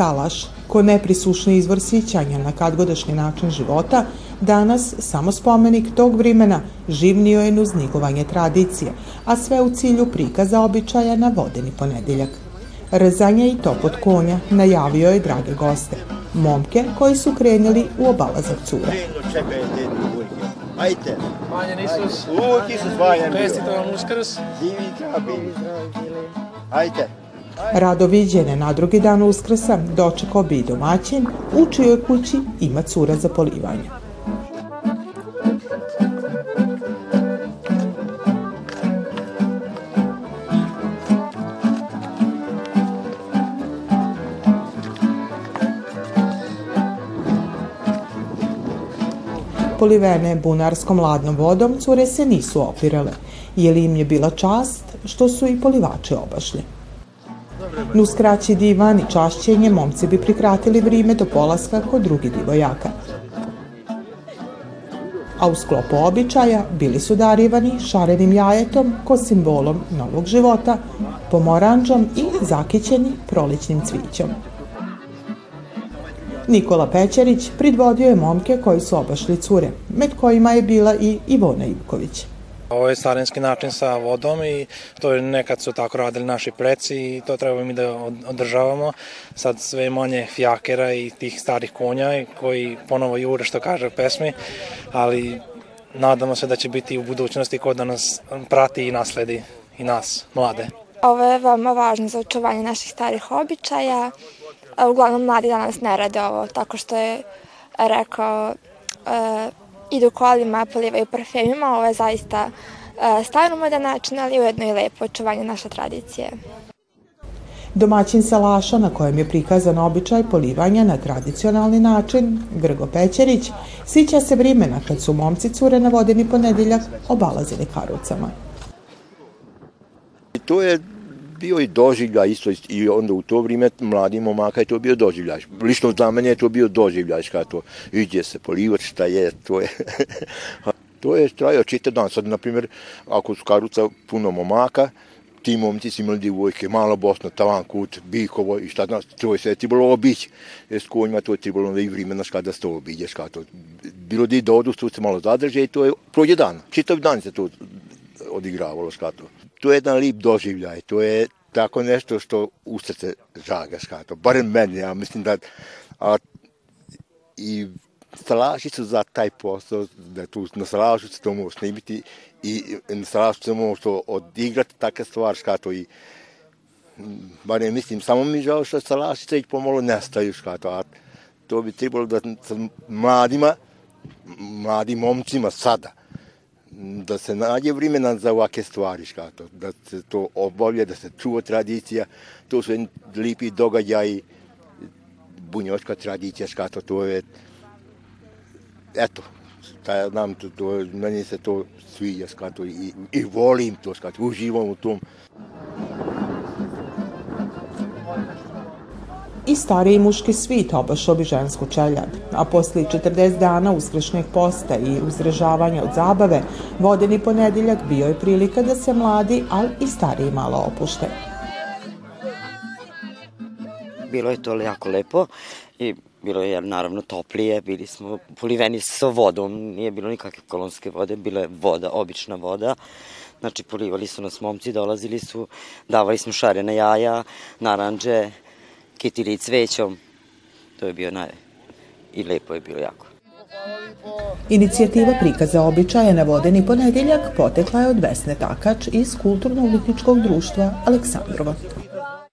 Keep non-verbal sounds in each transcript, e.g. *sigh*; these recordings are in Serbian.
Salaš, ko neprisušni izvor sićanja na kadgodašnji način života, danas samo spomenik tog vremena živnio je uz nigovanje tradicije, a sve u cilju prikaza običaja na vodeni ponedeljak. Rezanje i topot konja najavio je drage goste, momke koji su krenuli u obalazak cura. Ajte. Vanjan Isus. Uvijek Isus Vanjan bio. Čestito vam Uskrs. Divi zdrav, bili zdrav, bili. Ajte. Rado viđene na drugi dan Uskrsa dočekao bi i domaćin, u čijoj kući ima cura za polivanje. Polivene bunarskom ladnom vodom, cure se nisu opirale, jer im je bila čast što su i polivače obašli. Nu skraći divan i čašćenje momci bi prikratili vrime do polaska kod drugi divojaka. A u sklopu običaja bili su darivani šarenim jajetom ko simbolom novog života, pomoranđom i zakićeni proličnim cvićom. Nikola Pećerić pridvodio je momke koji su obašli cure, med kojima je bila i Ivona Ivković. Ovo je starinski način sa vodom i to je nekad su tako radili naši preci i to treba mi da održavamo. Sad sve manje fjakera i tih starih konja koji ponovo jure što kaže pesmi, ali nadamo se da će biti u budućnosti ko da nas prati i nasledi i nas, mlade. Ovo je veoma važno za očuvanje naših starih običaja. Uglavnom mladi danas ne rade ovo, tako što je rekao e, idu kolima, polivaju parfemima, ovo je zaista e, stanomodan način, ali ujedno i lepo očuvanje naše tradicije. Domaćin salaša na kojem je prikazan običaj polivanja na tradicionalni način, Grgo Pećerić, sića se vrimena kad su momci cure na vodeni ponedeljak obalazili karucama. To je bio i doživljaj isto i onda u to vrijeme mladi momaka je to bio doživljaj. Lično za mene je to bio doživljaj kada to iđe se polivati šta je, to je. *laughs* to je trajao čitav dan. Sad, na primjer, ako su karuca puno momaka, ti momci su imali divojke, malo Bosna, tavan kut, Bikovo i šta znaš, to je sve trebalo obići. Jer s konjima to je trebalo i vremena kada se to obiđeš. Kada to. Bilo da i dodu, tu se malo zadrže i to je prođe dan. Čitav dan se to odigravalo skato. To je jedan lip doživljaj, to je tako nešto što u srce žaga skato. Barem meni, ja mislim da a, i salaši su za taj posao, da tu na salašu se to može snimiti i na salašu se može to odigrati takve stvari skato i barem mislim, samo mi žao što salaši se pomalo nestaju skato, a to bi trebalo da sa mladima, mladim momcima sada, da se nađe vremena za ovake stvari, škato, da se to obavlja, da se čuva tradicija, to su lipi događaji, bunjoška tradicija, škato, to je, eto, šta ja znam, to, to, meni se to sviđa, škato, i, i volim to, škato, uživam u tom. I stariji muški svit obašao bi žensku čeljad, a posle 40 dana uskršnjeg posta i uzrežavanja od zabave, vodeni ponedeljak bio je prilika da se mladi, ali i stariji malo opušte. Bilo je to jako lepo i bilo je naravno toplije, bili smo poliveni sa vodom, nije bilo nikakve kolonske vode, bila je voda, obična voda. Znači, polivali su nas momci, dolazili su, davali smo šarene jaja, naranđe, kitili cvećom. To je bio naj... I lepo je bilo jako. Inicijativa prikaza običaja na vodeni ponedeljak potekla je od Vesne Takač iz Kulturno-umetničkog društva Aleksandrova.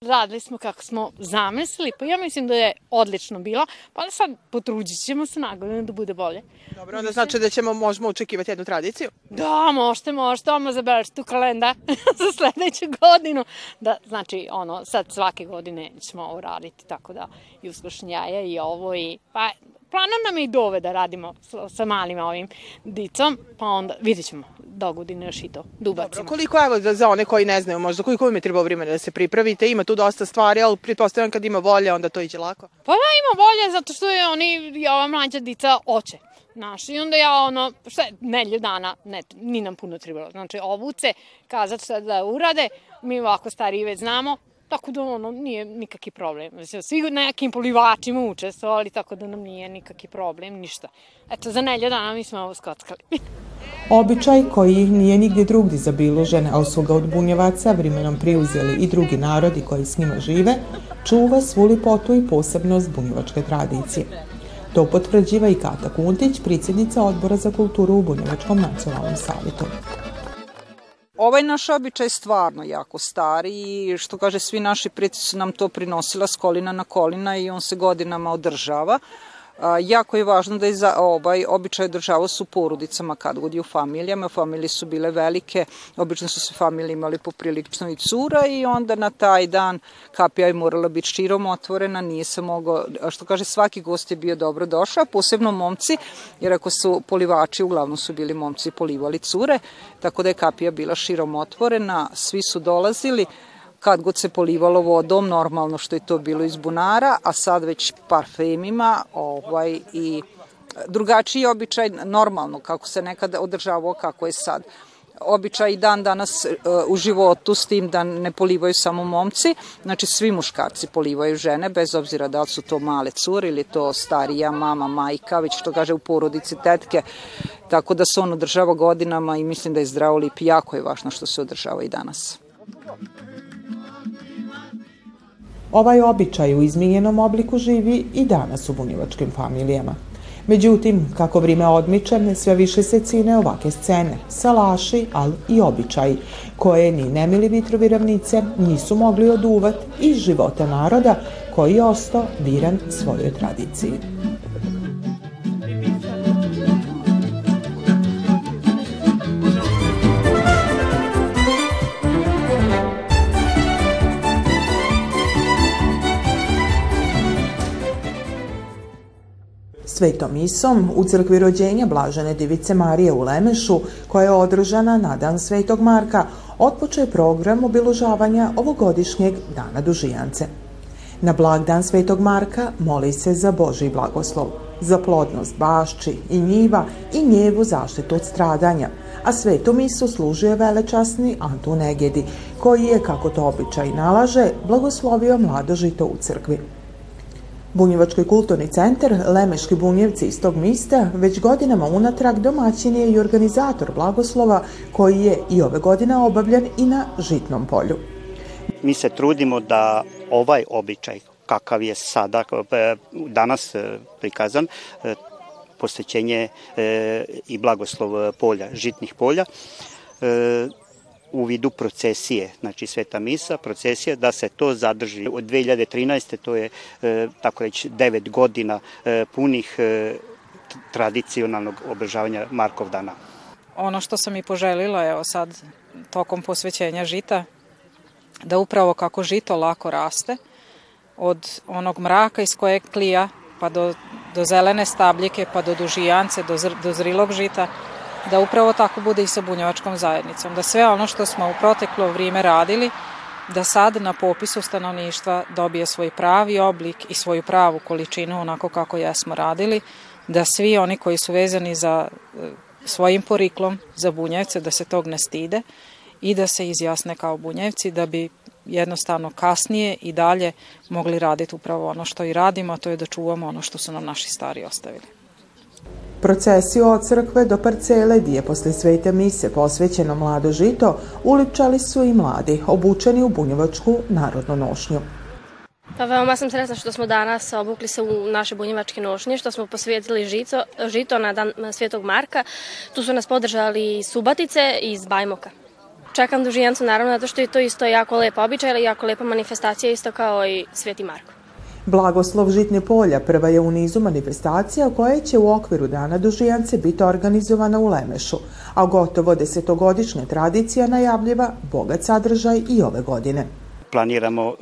Radili smo kako smo zamislili, pa ja mislim da je odlično bilo, pa da sad potrudit ćemo se nagodinu da bude bolje. Dobro, onda znači da ćemo, možemo očekivati jednu tradiciju? Da, možete, možete, ono zaberaš tu kalenda *laughs* za sledeću godinu. Da, znači, ono, sad svake godine ćemo ovo raditi, tako da i uskršnje jaja i ovo i, pa planom nam je i dove da radimo sa, sa malim ovim dicom, pa onda vidjet ćemo do godine još i to, da ubacimo. Dobro, koliko, evo, za, za one koji ne znaju, možda koliko vam je trebao vremena da se pripravite, ima tu dosta stvari, ali pretpostavljam kad ima volje, onda to iđe lako. Pa da, ima volje, zato što je oni, i ova mlađa dica oče. Znaš, i onda ja ono, šta je, nelju dana, ne, ni nam puno trebalo. Znači, obuce, kazat šta da urade, mi ovako stariji već znamo, tako da ono, nije nikakvi problem. Svi nekim polivačima učestvovali, tako da nam nije nikakvi problem, ništa. Eto, za nelju dana mi smo ovo skockali. *laughs* Običaj koji nije nigdje drugdje zabiložen, a su ga od bunjevaca vremenom priuzeli i drugi narodi koji s njima žive, čuva svu lipotu i posebnost bunjevačke tradicije. To potvrđiva i Kata Kuntić, predsjednica odbora za kulturu u Bunjevačkom nacionalnom savjetu. Ovaj naš običaj je stvarno jako stari i što kaže svi naši preci su nam to prinosila s kolina na kolina i on se godinama održava. Jako je važno da je za ovaj običaj održavao su porodicama kad god je u familijama. Familije su bile velike, obično su se familije imali poprilično i cura i onda na taj dan kapija je morala biti širom otvorena, nije se mogao, što kaže svaki gost je bio dobro došao, posebno momci, jer ako su polivači, uglavnom su bili momci polivali cure, tako da je kapija bila širom otvorena, svi su dolazili, kad god se polivalo vodom, normalno što je to bilo iz bunara, a sad već parfemima ovaj, i drugačiji običaj, normalno kako se nekada održavao, kako je sad običaj dan danas uh, u životu s tim da ne polivaju samo momci, znači svi muškarci polivaju žene, bez obzira da li su to male cure ili to starija mama, majka, već što kaže u porodici tetke, tako da se on održava godinama i mislim da je zdravo lip jako je važno što se održava i danas. Ovaj običaj u izmijenjenom obliku živi i danas u bunjevačkim familijama. Međutim, kako vrime odmiče, sve više se cine ovake scene, salaši, ali i običaji, koje ni nemili vitrovi ravnice nisu mogli oduvati iz života naroda koji je ostao viran svojoj tradiciji. Svetom misom u crkvi rođenja Blažene Divice Marije u Lemešu, koja je održana na dan Svetog Marka, otpočeo program obilužavanja ovogodišnjeg dana Dužijance. Na blag dan Svetog Marka moli se za Boži blagoslov, za plodnost bašči i njiva i njevu zaštitu od stradanja, a svetu misu služuje velečasni Antun Egedi, koji je, kako to običaj nalaže, blagoslovio mlado žito u crkvi. Bunjevački kulturni centar Lemeški bunjevci iz tog mista već godinama unatrag domaćin je i organizator blagoslova koji je i ove godine obavljan i na žitnom polju. Mi se trudimo da ovaj običaj kakav je sada e, danas e, prikazan e, posvećenje i blagoslov polja, žitnih polja u vidu procesije, znači Sveta Misa, procesija, da se to zadrži. Od 2013. to je, e, tako reći, 9 godina e, punih e, tradicionalnog obržavanja Markov dana. Ono što sam i poželila, evo sad, tokom posvećenja žita, da upravo kako žito lako raste, od onog mraka iz kojeg klija, pa do, do zelene stabljike, pa do dužijance, do, zr, do zrilog žita, da upravo tako bude i sa bunjevačkom zajednicom, da sve ono što smo u proteklo vrijeme radili, da sad na popisu stanovništva dobije svoj pravi oblik i svoju pravu količinu onako kako jesmo radili, da svi oni koji su vezani za e, svojim poriklom za bunjevce, da se tog ne stide i da se izjasne kao bunjevci, da bi jednostavno kasnije i dalje mogli raditi upravo ono što i radimo, a to je da čuvamo ono što su nam naši stari ostavili. Procesiju od crkve do parcele, gdje posle svete mise posvećeno mlado žito, uličali su i mladi, obučeni u bunjevačku narodnu nošnju. Pa veoma sam sretna što smo danas obukli se u naše bunjevačke nošnje, što smo posvetili žito, žito na dan Svetog Marka. Tu su nas podržali Subatice iz Bajmoka. Čekam dužijancu naravno zato što je to isto jako lepa običaj, ali jako lepa manifestacija isto kao i Sveti Marko. Blagoslov Žitne polja prva je u nizu manifestacija koja će u okviru Dana Dužijance biti organizovana u Lemešu, a gotovo desetogodišnja tradicija najavljiva bogat sadržaj i ove godine planiramo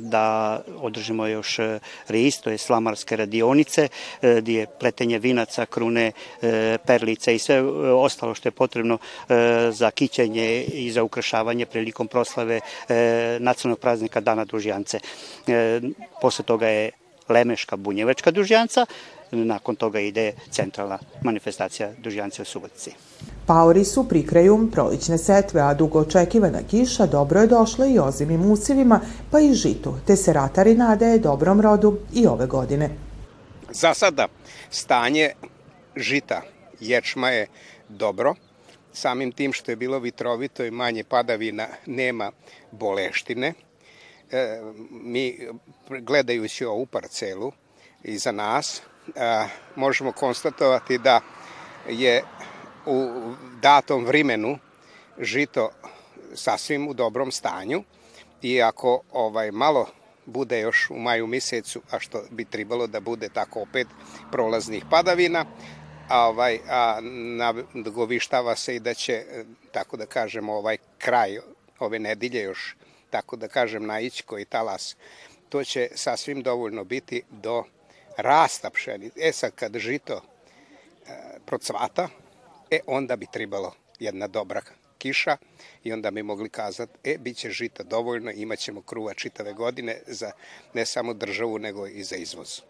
da održimo još e, RIS, to je slamarske radionice, e, gdje je pletenje vinaca, krune, e, perlice i sve ostalo što je potrebno za kićenje i za ukrašavanje prilikom proslave nacionalnog praznika Dana Dužjance. Posle toga je Lemeška bunjevačka dužjanca, nakon toga ide centralna manifestacija dužjance u Subotici. Paori su pri kraju prolične setve, a dugo očekivana kiša dobro je došla i ozimim usivima, pa i žitu, te se ratari nadaje dobrom rodu i ove godine. Za sada stanje žita ječma je dobro, samim tim što je bilo vitrovito i manje padavina nema boleštine. E, mi gledajući ovu parcelu iza nas e, možemo konstatovati da je u datom vrimenu žito sasvim u dobrom stanju. I ako ovaj malo bude još u maju mesecu, a što bi trebalo da bude tako opet prolaznih padavina, a, ovaj, a nagovištava se i da će, tako da kažemo, ovaj kraj ove nedelje još, tako da kažem, naići koji talas, to će sasvim dovoljno biti do rasta pšenice. E sad, kad žito e, procvata, e onda bi trebalo jedna dobra kiša i onda bi mogli kazati, e, bit će žita dovoljno, imat ćemo kruva čitave godine za ne samo državu, nego i za izvoz.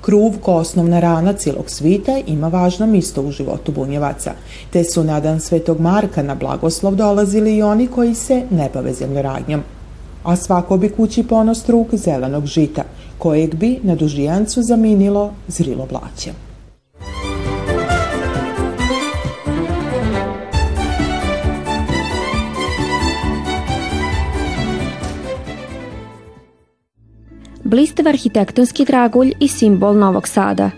Kruv ko osnovna rana cijelog svita ima važno misto u životu bunjevaca, te su na dan Svetog Marka na blagoslov dolazili i oni koji se ne bave zemljoradnjom. A svako bi kući ponos truk zelenog žita, kojeg bi na dužijancu zaminilo zrilo blaće. blistav arhitektonski dragulj i simbol Novog Sada.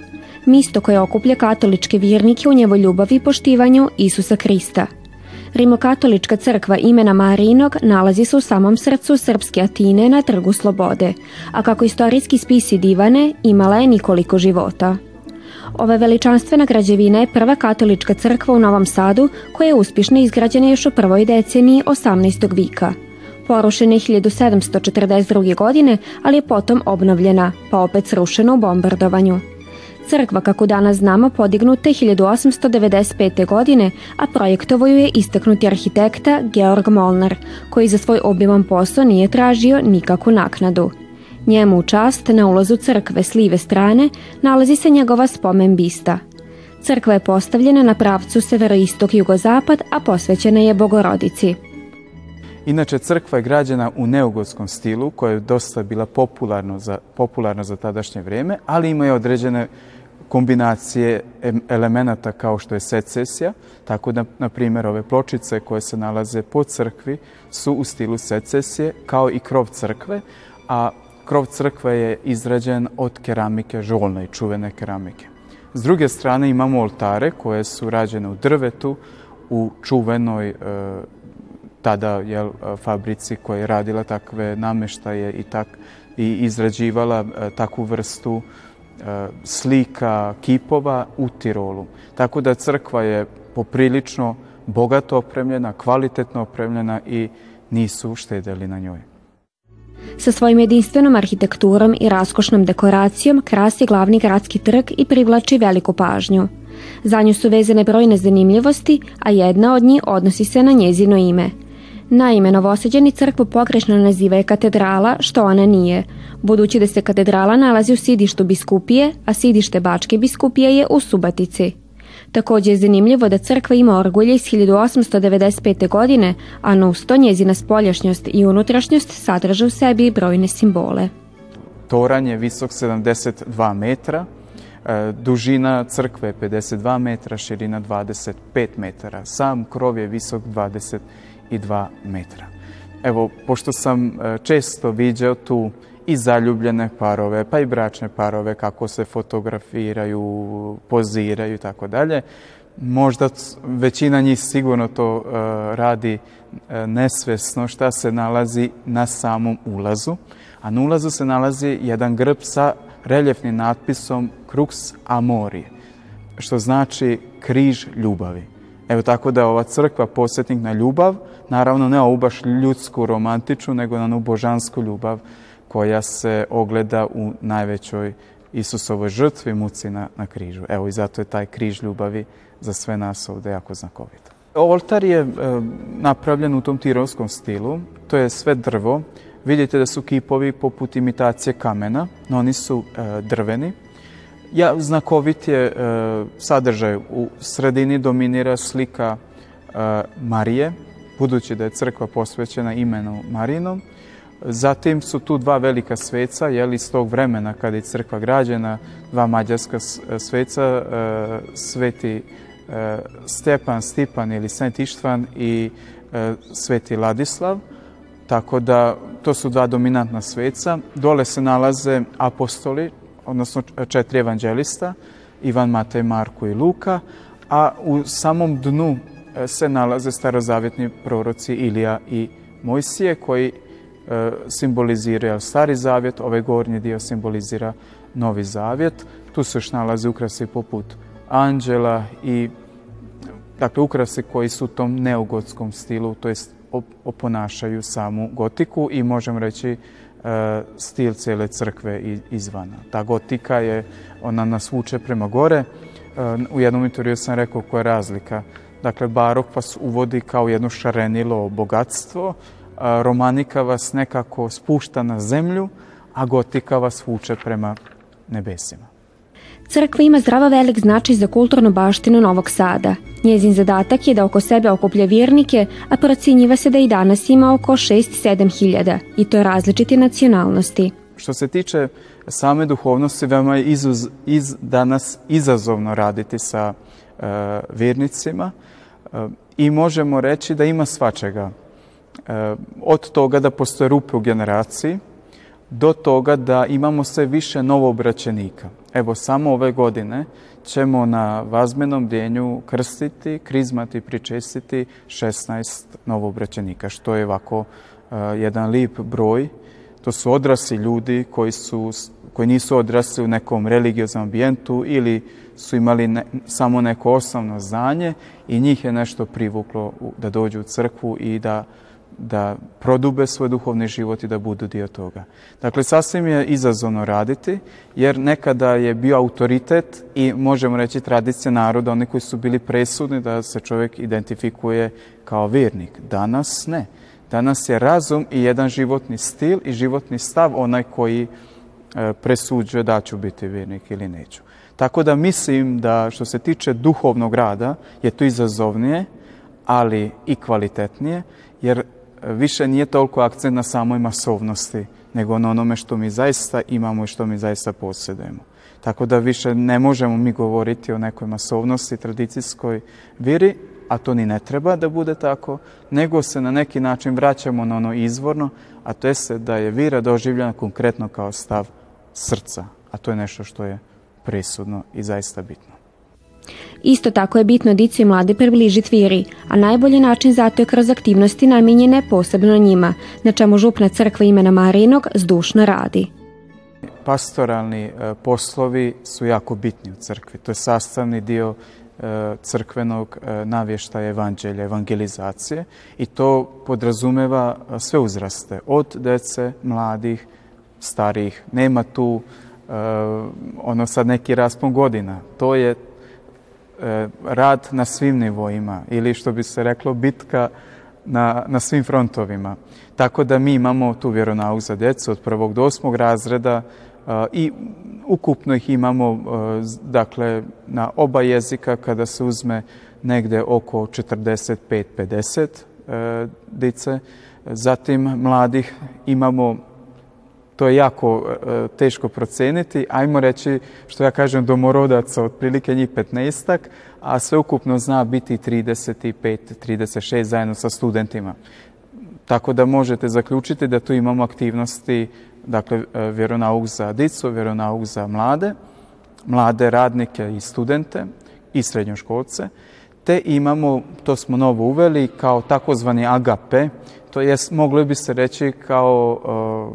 Misto koje okuplja katoličke vjernike u njevoj ljubavi i poštivanju Isusa Krista. Rimokatolička crkva imena Marinog nalazi se u samom srcu srpske Atine na Trgu Slobode, a kako istorijski spisi divane imala je nikoliko života. Ova veličanstvena građevina je prva katolička crkva u Novom Sadu koja je uspješno izgrađena još u prvoj deceniji 18. vika – porušena 1742. godine, ali je potom obnovljena, pa opet srušena u bombardovanju. Crkva, kako danas znamo, podignuta je 1895. godine, a projektovo ju je istaknuti arhitekta Georg Molnar, koji za svoj obiman posao nije tražio nikakvu naknadu. Njemu u čast na ulazu crkve s live strane nalazi se njegova spomen bista. Crkva je postavljena na pravcu severoistok-jugozapad, a posvećena je Bogorodici. Inače, crkva je građena u neugotskom stilu, koja je dosta bila popularno za, popularno za tadašnje vrijeme, ali ima je određene kombinacije elemenata kao što je secesija, tako da, na primjer, ove pločice koje se nalaze po crkvi su u stilu secesije, kao i krov crkve, a krov crkve je izrađen od keramike žolne i čuvene keramike. S druge strane imamo oltare koje su rađene u drvetu, u čuvenoj e, tada jel, fabrici koja je radila takve nameštaje i, tak, i izrađivala e, takvu vrstu slika, kipova u Tirolu. Tako da crkva je poprilično bogato opremljena, kvalitetno opremljena i nisu štedeli na njoj. Sa svojim jedinstvenom arhitekturom i raskošnom dekoracijom krasi glavni gradski trg i privlači veliku pažnju. Za nju su vezane brojne zanimljivosti, a jedna od njih odnosi se na njezino ime – Naime, Novoseđeni crkvu pogrešno naziva je katedrala, što ona nije, budući da se katedrala nalazi u sidištu biskupije, a sidište Bačke biskupije je u Subatici. Takođe je zanimljivo da crkva ima orgulje iz 1895. godine, a na usto njezina spoljašnjost i unutrašnjost sadrže u sebi brojne simbole. Toran je visok 72 metra, e, dužina crkve je 52 metra, širina 25 metara, sam krov je visok 20 metara 2 metra. Evo, pošto sam e, često viđao tu i zaljubljene parove, pa i bračne parove, kako se fotografiraju, poziraju i tako dalje, možda većina njih sigurno to e, radi e, nesvesno šta se nalazi na samom ulazu, a na ulazu se nalazi jedan grb sa reljefnim natpisom Crux Amori, što znači križ ljubavi. Evo tako da ova crkva posjetnik na ljubav, naravno ne ovu baš ljudsku, romantičnu, nego na onu božansku ljubav koja se ogleda u najvećoj Isusovoj žrtvi muci na, na križu. Evo i zato je taj križ ljubavi za sve nas ovde jako znakovit. Oltar je e, napravljen u tom tironskom stilu, to je sve drvo. Vidite da su kipovi poput imitacije kamena, no oni su e, drveni Ja, znakovit je e, sadržaj. U sredini dominira slika e, Marije, budući da je crkva posvećena imenu Marinom. Zatim su tu dva velika sveca, jeli iz tog vremena kada je crkva građena, dva mađarska sveca, e, sveti e, Stepan, Stipan ili Svent Ištvan i e, sveti Ladislav. Tako da to su dva dominantna sveca. Dole se nalaze apostoli, odnosno četiri evanđelista, Ivan, Matej, Marko i Luka, a u samom dnu e, se nalaze starozavjetni proroci Ilija i Mojsije, koji e, simboliziraju stari zavjet, ovaj gornji dio simbolizira novi zavjet. Tu se još nalaze ukrasi poput anđela i dakle ukrasi koji su u tom neogotskom stilu, to jest oponašaju samu gotiku i možemo reći stil cijele crkve izvana. Ta gotika je, ona nas vuče prema gore. E, u jednom intervju sam rekao koja je razlika. Dakle, barok vas uvodi kao jedno šarenilo bogatstvo, romanika vas nekako spušta na zemlju, a gotika vas vuče prema nebesima. Crkva ima zdravo velik značaj za kulturnu baštinu Novog Sada. Njezin zadatak je da oko sebe okuplja vjernike, a procjenjiva se da i danas ima oko 6-7 hiljada, i to različite nacionalnosti. Što se tiče same duhovnosti, veoma je izuz, iz, danas izazovno raditi sa uh, vjernicima uh, i možemo reći da ima svačega. Uh, od toga da postoje rupe u generaciji, do toga da imamo sve više novoobraćenika. Evo, samo ove godine ćemo na vazmenom djenju krstiti, krizmati, pričestiti 16 novoobraćenika, što je ovako uh, jedan lip broj. To su odrasli ljudi koji, su, koji nisu odrasli u nekom religioznom ambijentu ili su imali ne, samo neko osnovno znanje i njih je nešto privuklo da dođu u crkvu i da da prodube svoj duhovni život i da budu dio toga. Dakle, sasvim je izazovno raditi, jer nekada je bio autoritet i možemo reći tradicija naroda, oni koji su bili presudni da se čovjek identifikuje kao vjernik. Danas ne. Danas je razum i jedan životni stil i životni stav onaj koji e, presuđuje da ću biti vjernik ili neću. Tako da mislim da što se tiče duhovnog rada je to izazovnije, ali i kvalitetnije, jer više nije toliko akcent na samoj masovnosti, nego na onome što mi zaista imamo i što mi zaista posjedujemo. Tako da više ne možemo mi govoriti o nekoj masovnosti, tradicijskoj viri, a to ni ne treba da bude tako, nego se na neki način vraćamo na ono izvorno, a to je da je vira doživljena konkretno kao stav srca, a to je nešto što je presudno i zaista bitno. Isto tako je bitno dicu i mlade približiti viri, a najbolji način zato je kroz aktivnosti namijenjene posebno njima, na čemu župna crkva imena Marinog zdušno radi. Pastoralni e, poslovi su jako bitni u crkvi. To je sastavni dio e, crkvenog e, navještaja evanđelja, evangelizacije i to podrazumeva sve uzraste, od dece, mladih, starih. Nema tu ono sad neki raspon godina. To je rad na svim nivoima ili što bi se reklo bitka na, na svim frontovima. Tako da mi imamo tu vjeronauk za djecu od prvog do osmog razreda e, i ukupno ih imamo e, dakle na oba jezika kada se uzme negde oko 45-50 dice. Zatim mladih imamo to je jako e, teško proceniti. Ajmo reći, što ja kažem, domorodaca, otprilike njih 15 a sve ukupno zna biti 35, 36 zajedno sa studentima. Tako da možete zaključiti da tu imamo aktivnosti, dakle, e, vjeronauk za dicu, vjeronauk za mlade, mlade radnike i studente i srednjoškolce, te imamo, to smo novo uveli, kao takozvani agape, to je, moglo bi se reći kao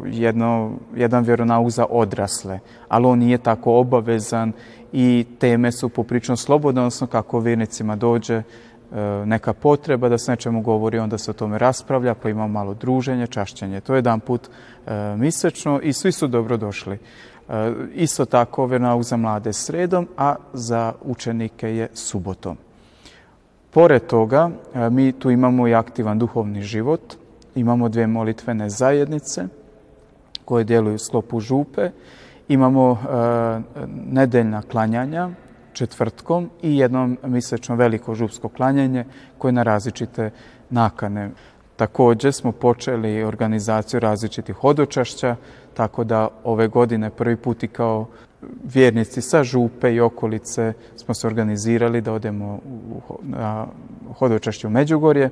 uh, jedno, jedan vjeronauk za odrasle, ali on nije tako obavezan i teme su poprično slobodne, odnosno kako vjernicima dođe uh, neka potreba da se nečemu govori, onda se o tome raspravlja, pa ima malo druženje, čašćenje. To je jedan put uh, misečno i svi su dobro došli. Uh, isto tako vjeronauk za mlade sredom, a za učenike je subotom. Pored toga, mi tu imamo i aktivan duhovni život, imamo dvije molitvene zajednice koje djeluju u sklopu župe Imamo nedeljna klanjanja četvrtkom i jednom misečno veliko župsko klanjanje koje na različite nakane. Takođe smo počeli organizaciju različitih hodočašća, tako da ove godine prvi put i kao vjernici sa župe i okolice smo se organizirali da odemo na hodočašće u Međugorje.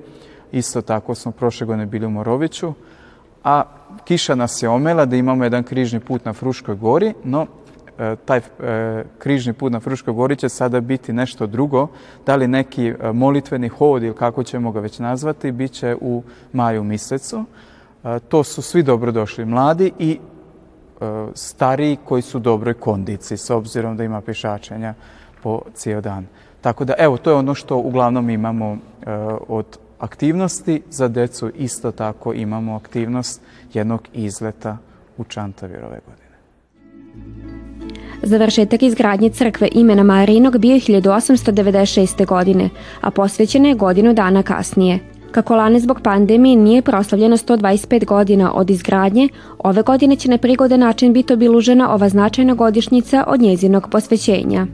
Isto tako smo prošle godine bili u Moroviću, a kiša nas je omela da imamo jedan križni put na Fruškoj gori, no e, taj e, križni put na Fruškoj gori će sada biti nešto drugo, da li neki e, molitveni hod ili kako ćemo ga već nazvati, bit će u maju mesecu. To su svi dobrodošli mladi i stariji koji su u dobroj kondiciji, s obzirom da ima pešačenja po cijel dan. Tako da, evo, to je ono što uglavnom imamo od aktivnosti za decu isto tako imamo aktivnost jednog izleta u Čantavir ove godine. Završetak izgradnje crkve imena Marinog bio je 1896. godine, a posvećena je godinu dana kasnije. Kako lane zbog pandemije nije proslavljeno 125 godina od izgradnje, ove godine će na prigode način biti obilužena ova značajna godišnjica od njezinog posvećenja.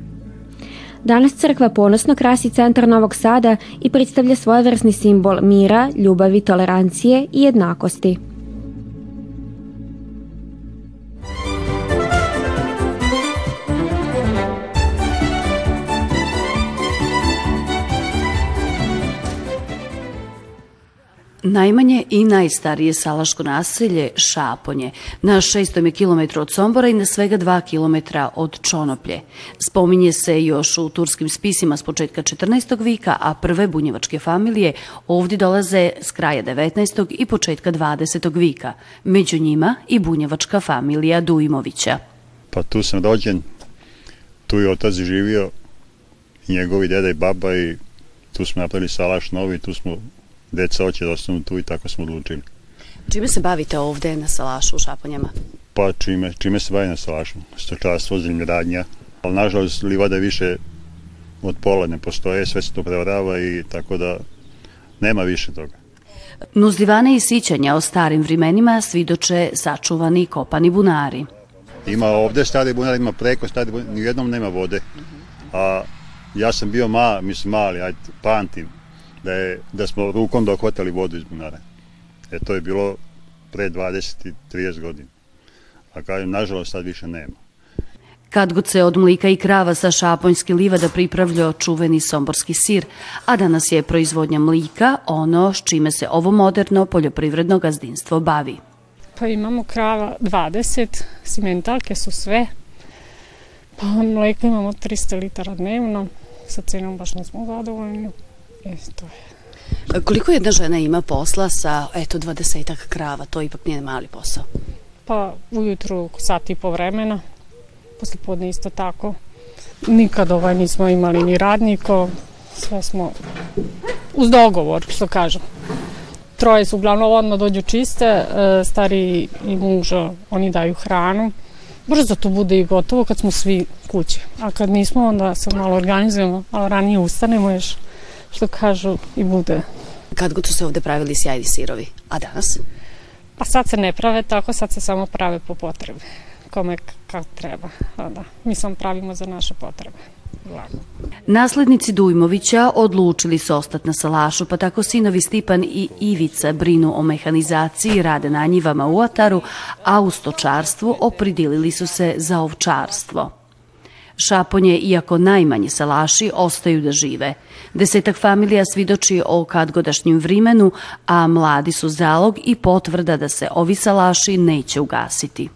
Danas crkva ponosno krasi centar Novog Sada i predstavlja svojevrsni simbol mira, ljubavi, tolerancije i jednakosti. Najmanje i najstarije salaško naselje Šaponje, na 600 km od Sombora i na svega 2 km od Čonoplje. Spominje se još u turskim spisima s početka 14. vika, a prve bunjevačke familije ovdje dolaze s kraja 19. i početka 20. vika. Među njima i bunjevačka familija Dujmovića. Pa tu sam rođen, tu je otac živio, njegovi deda i baba i tu smo napravili salaš novi, tu smo deca hoće da ostanu tu i tako smo odlučili. Čime se bavite ovde na Salašu u Šaponjama? Pa čime, čime se bavim na Salašu? Stočarstvo, zemljoradnja, ali nažalost livada više od pola ne postoje, sve se to prevarava i tako da nema više toga. Nuzivane i sićanja o starim vremenima svidoče sačuvani kopani bunari. Ima ovde stari bunar, ima preko stari bunar, nijednom nema vode. A ja sam bio ma, mislim mali, ajde, pamtim, da, je, da smo rukom dohvatali vodu iz bunara. E to je bilo pre 20 i 30 godina. A kažem, nažalost, sad više nema. Kad god se od mlika i krava sa šaponjske livada pripravljao čuveni somborski sir, a danas je proizvodnja mlika ono s čime se ovo moderno poljoprivredno gazdinstvo bavi. Pa imamo krava 20, simentalke su sve, pa mleka imamo 300 litara dnevno, sa cenom baš nismo zadovoljni. E, to je. Koliko jedna žena ima posla sa, eto, dvadesetak krava? To ipak nije mali posao. Pa ujutru sat i po vremena, posle podne isto tako. Nikad ovaj nismo imali ni radniko, sve smo uz dogovor, što kažem. Troje su uglavnom odmah dođu čiste, e, stari i muža, oni daju hranu. Brzo to bude i gotovo kad smo svi kuće. A kad nismo, onda se malo organizujemo, a ranije ustanemo još što kažu i bude. Kad god su se ovde pravili sjajni sirovi, a danas? Pa sad se ne prave tako, sad se samo prave po potrebi. Kome kad treba. A da, mi samo pravimo za naše potrebe. Glavno. Naslednici Dujmovića odlučili su ostati na salašu, pa tako sinovi Stipan i Ivica brinu o mehanizaciji, rade na njivama u Ataru, a u stočarstvu opridilili su se za ovčarstvo. Šaponje, iako najmanje salaši, ostaju da žive. Desetak familija svidoči o kadgodašnjim vrimenu, a mladi su zalog i potvrda da se ovi salaši neće ugasiti.